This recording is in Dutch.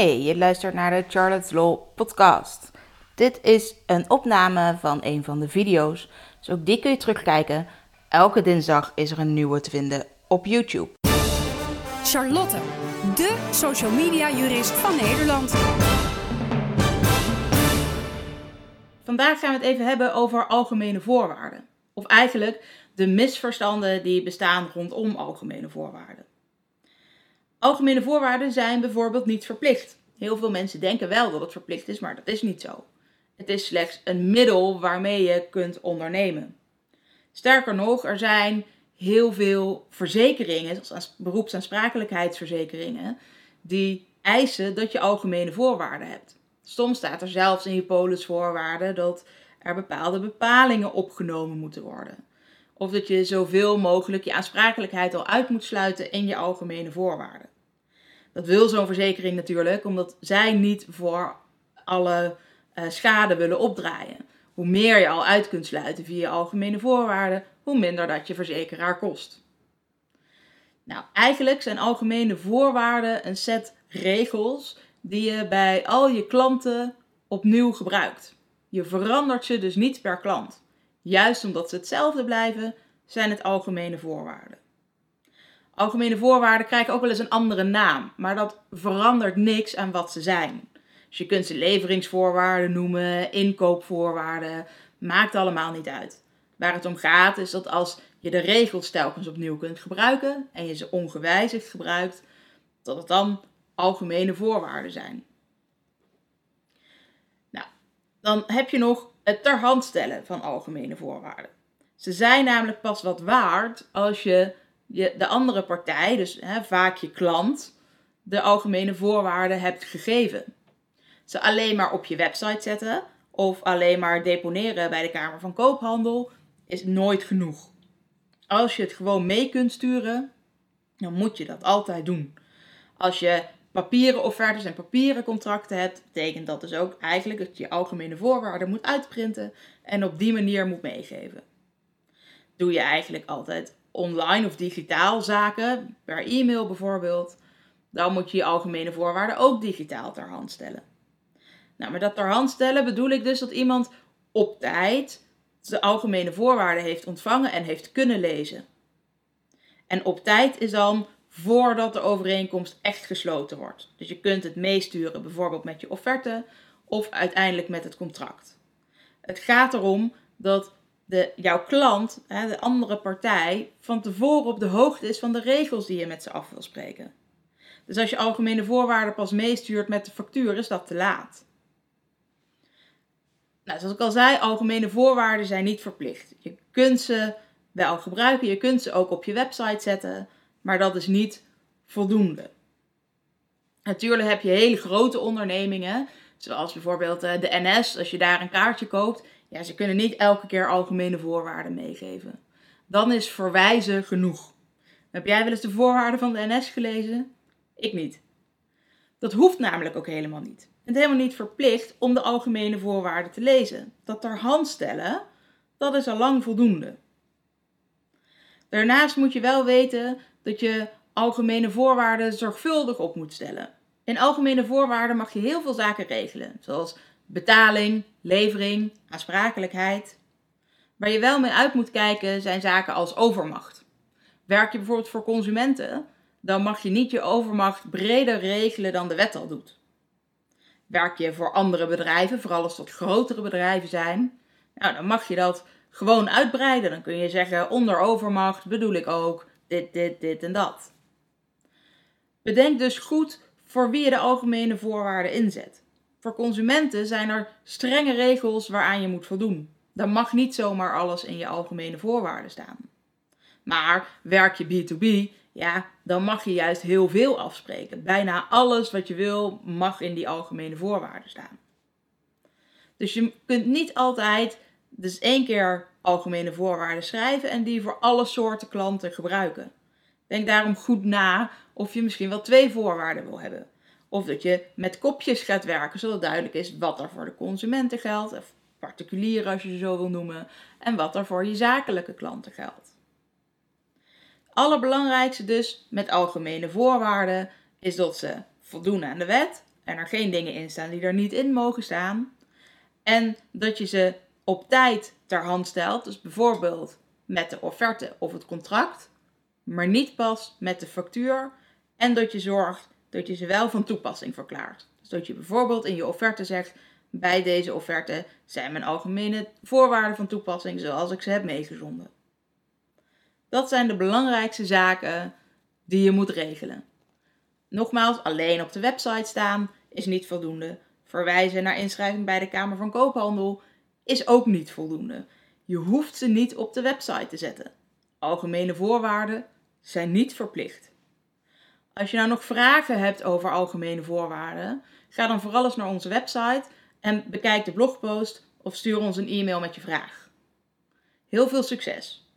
Hey, je luistert naar de Charlotte's Law podcast. Dit is een opname van een van de video's, dus ook die kun je terugkijken. Elke dinsdag is er een nieuwe te vinden op YouTube. Charlotte, de social media jurist van Nederland. Vandaag gaan we het even hebben over algemene voorwaarden. Of eigenlijk de misverstanden die bestaan rondom algemene voorwaarden. Algemene voorwaarden zijn bijvoorbeeld niet verplicht. Heel veel mensen denken wel dat het verplicht is, maar dat is niet zo. Het is slechts een middel waarmee je kunt ondernemen. Sterker nog, er zijn heel veel verzekeringen, zoals beroepsaansprakelijkheidsverzekeringen, die eisen dat je algemene voorwaarden hebt. Soms staat er zelfs in je polisvoorwaarden dat er bepaalde bepalingen opgenomen moeten worden. Of dat je zoveel mogelijk je aansprakelijkheid al uit moet sluiten in je algemene voorwaarden. Dat wil zo'n verzekering natuurlijk, omdat zij niet voor alle uh, schade willen opdraaien. Hoe meer je al uit kunt sluiten via algemene voorwaarden, hoe minder dat je verzekeraar kost. Nou, eigenlijk zijn algemene voorwaarden een set regels die je bij al je klanten opnieuw gebruikt. Je verandert ze dus niet per klant. Juist omdat ze hetzelfde blijven, zijn het algemene voorwaarden. Algemene voorwaarden krijgen ook wel eens een andere naam, maar dat verandert niks aan wat ze zijn. Dus je kunt ze leveringsvoorwaarden noemen, inkoopvoorwaarden, maakt allemaal niet uit. Waar het om gaat is dat als je de regels telkens opnieuw kunt gebruiken en je ze ongewijzigd gebruikt, dat het dan algemene voorwaarden zijn. Nou, dan heb je nog het ter hand stellen van algemene voorwaarden. Ze zijn namelijk pas wat waard als je, je de andere partij, dus hè, vaak je klant, de algemene voorwaarden hebt gegeven. Ze alleen maar op je website zetten of alleen maar deponeren bij de Kamer van Koophandel is nooit genoeg. Als je het gewoon mee kunt sturen, dan moet je dat altijd doen. Als je papieren offertes en papieren contracten hebt, betekent dat dus ook eigenlijk dat je algemene voorwaarden moet uitprinten en op die manier moet meegeven. Doe je eigenlijk altijd online of digitaal zaken, per e-mail bijvoorbeeld, dan moet je je algemene voorwaarden ook digitaal ter hand stellen. Nou, met dat ter hand stellen bedoel ik dus dat iemand op tijd de algemene voorwaarden heeft ontvangen en heeft kunnen lezen. En op tijd is dan voordat de overeenkomst echt gesloten wordt. Dus je kunt het meesturen bijvoorbeeld met je offerte of uiteindelijk met het contract. Het gaat erom dat jouw klant, de andere partij, van tevoren op de hoogte is van de regels die je met ze af wil spreken. Dus als je algemene voorwaarden pas meestuurt met de factuur, is dat te laat. Nou, zoals ik al zei, algemene voorwaarden zijn niet verplicht. Je kunt ze wel gebruiken, je kunt ze ook op je website zetten maar dat is niet voldoende. Natuurlijk heb je hele grote ondernemingen, zoals bijvoorbeeld eh, de NS, als je daar een kaartje koopt. Ja, ze kunnen niet elke keer algemene voorwaarden meegeven. Dan is verwijzen genoeg. Heb jij wel eens de voorwaarden van de NS gelezen? Ik niet. Dat hoeft namelijk ook helemaal niet. Het is helemaal niet verplicht om de algemene voorwaarden te lezen. Dat ter hand stellen, dat is al lang voldoende. Daarnaast moet je wel weten dat je algemene voorwaarden zorgvuldig op moet stellen. In algemene voorwaarden mag je heel veel zaken regelen, zoals betaling, levering, aansprakelijkheid. Waar je wel mee uit moet kijken zijn zaken als overmacht. Werk je bijvoorbeeld voor consumenten, dan mag je niet je overmacht breder regelen dan de wet al doet. Werk je voor andere bedrijven, vooral als dat grotere bedrijven zijn, nou, dan mag je dat gewoon uitbreiden. Dan kun je zeggen onder overmacht bedoel ik ook dit, dit, dit en dat. Bedenk dus goed voor wie je de algemene voorwaarden inzet. Voor consumenten zijn er strenge regels waaraan je moet voldoen. Dan mag niet zomaar alles in je algemene voorwaarden staan. Maar werk je B2B, ja, dan mag je juist heel veel afspreken. Bijna alles wat je wil mag in die algemene voorwaarden staan. Dus je kunt niet altijd dus één keer algemene voorwaarden schrijven en die voor alle soorten klanten gebruiken. Denk daarom goed na of je misschien wel twee voorwaarden wil hebben. Of dat je met kopjes gaat werken, zodat duidelijk is wat er voor de consumenten geldt, of particulieren als je ze zo wil noemen, en wat er voor je zakelijke klanten geldt. Het allerbelangrijkste dus met algemene voorwaarden is dat ze voldoen aan de wet en er geen dingen in staan die er niet in mogen staan. En dat je ze op tijd ter hand stelt, dus bijvoorbeeld met de offerte of het contract, maar niet pas met de factuur. En dat je zorgt dat je ze wel van toepassing verklaart. Dus dat je bijvoorbeeld in je offerte zegt: bij deze offerte zijn mijn algemene voorwaarden van toepassing zoals ik ze heb meegezonden. Dat zijn de belangrijkste zaken die je moet regelen. Nogmaals, alleen op de website staan is niet voldoende. Verwijzen naar inschrijving bij de Kamer van Koophandel is ook niet voldoende. Je hoeft ze niet op de website te zetten. Algemene voorwaarden zijn niet verplicht. Als je nou nog vragen hebt over algemene voorwaarden, ga dan vooral eens naar onze website en bekijk de blogpost of stuur ons een e-mail met je vraag. Heel veel succes!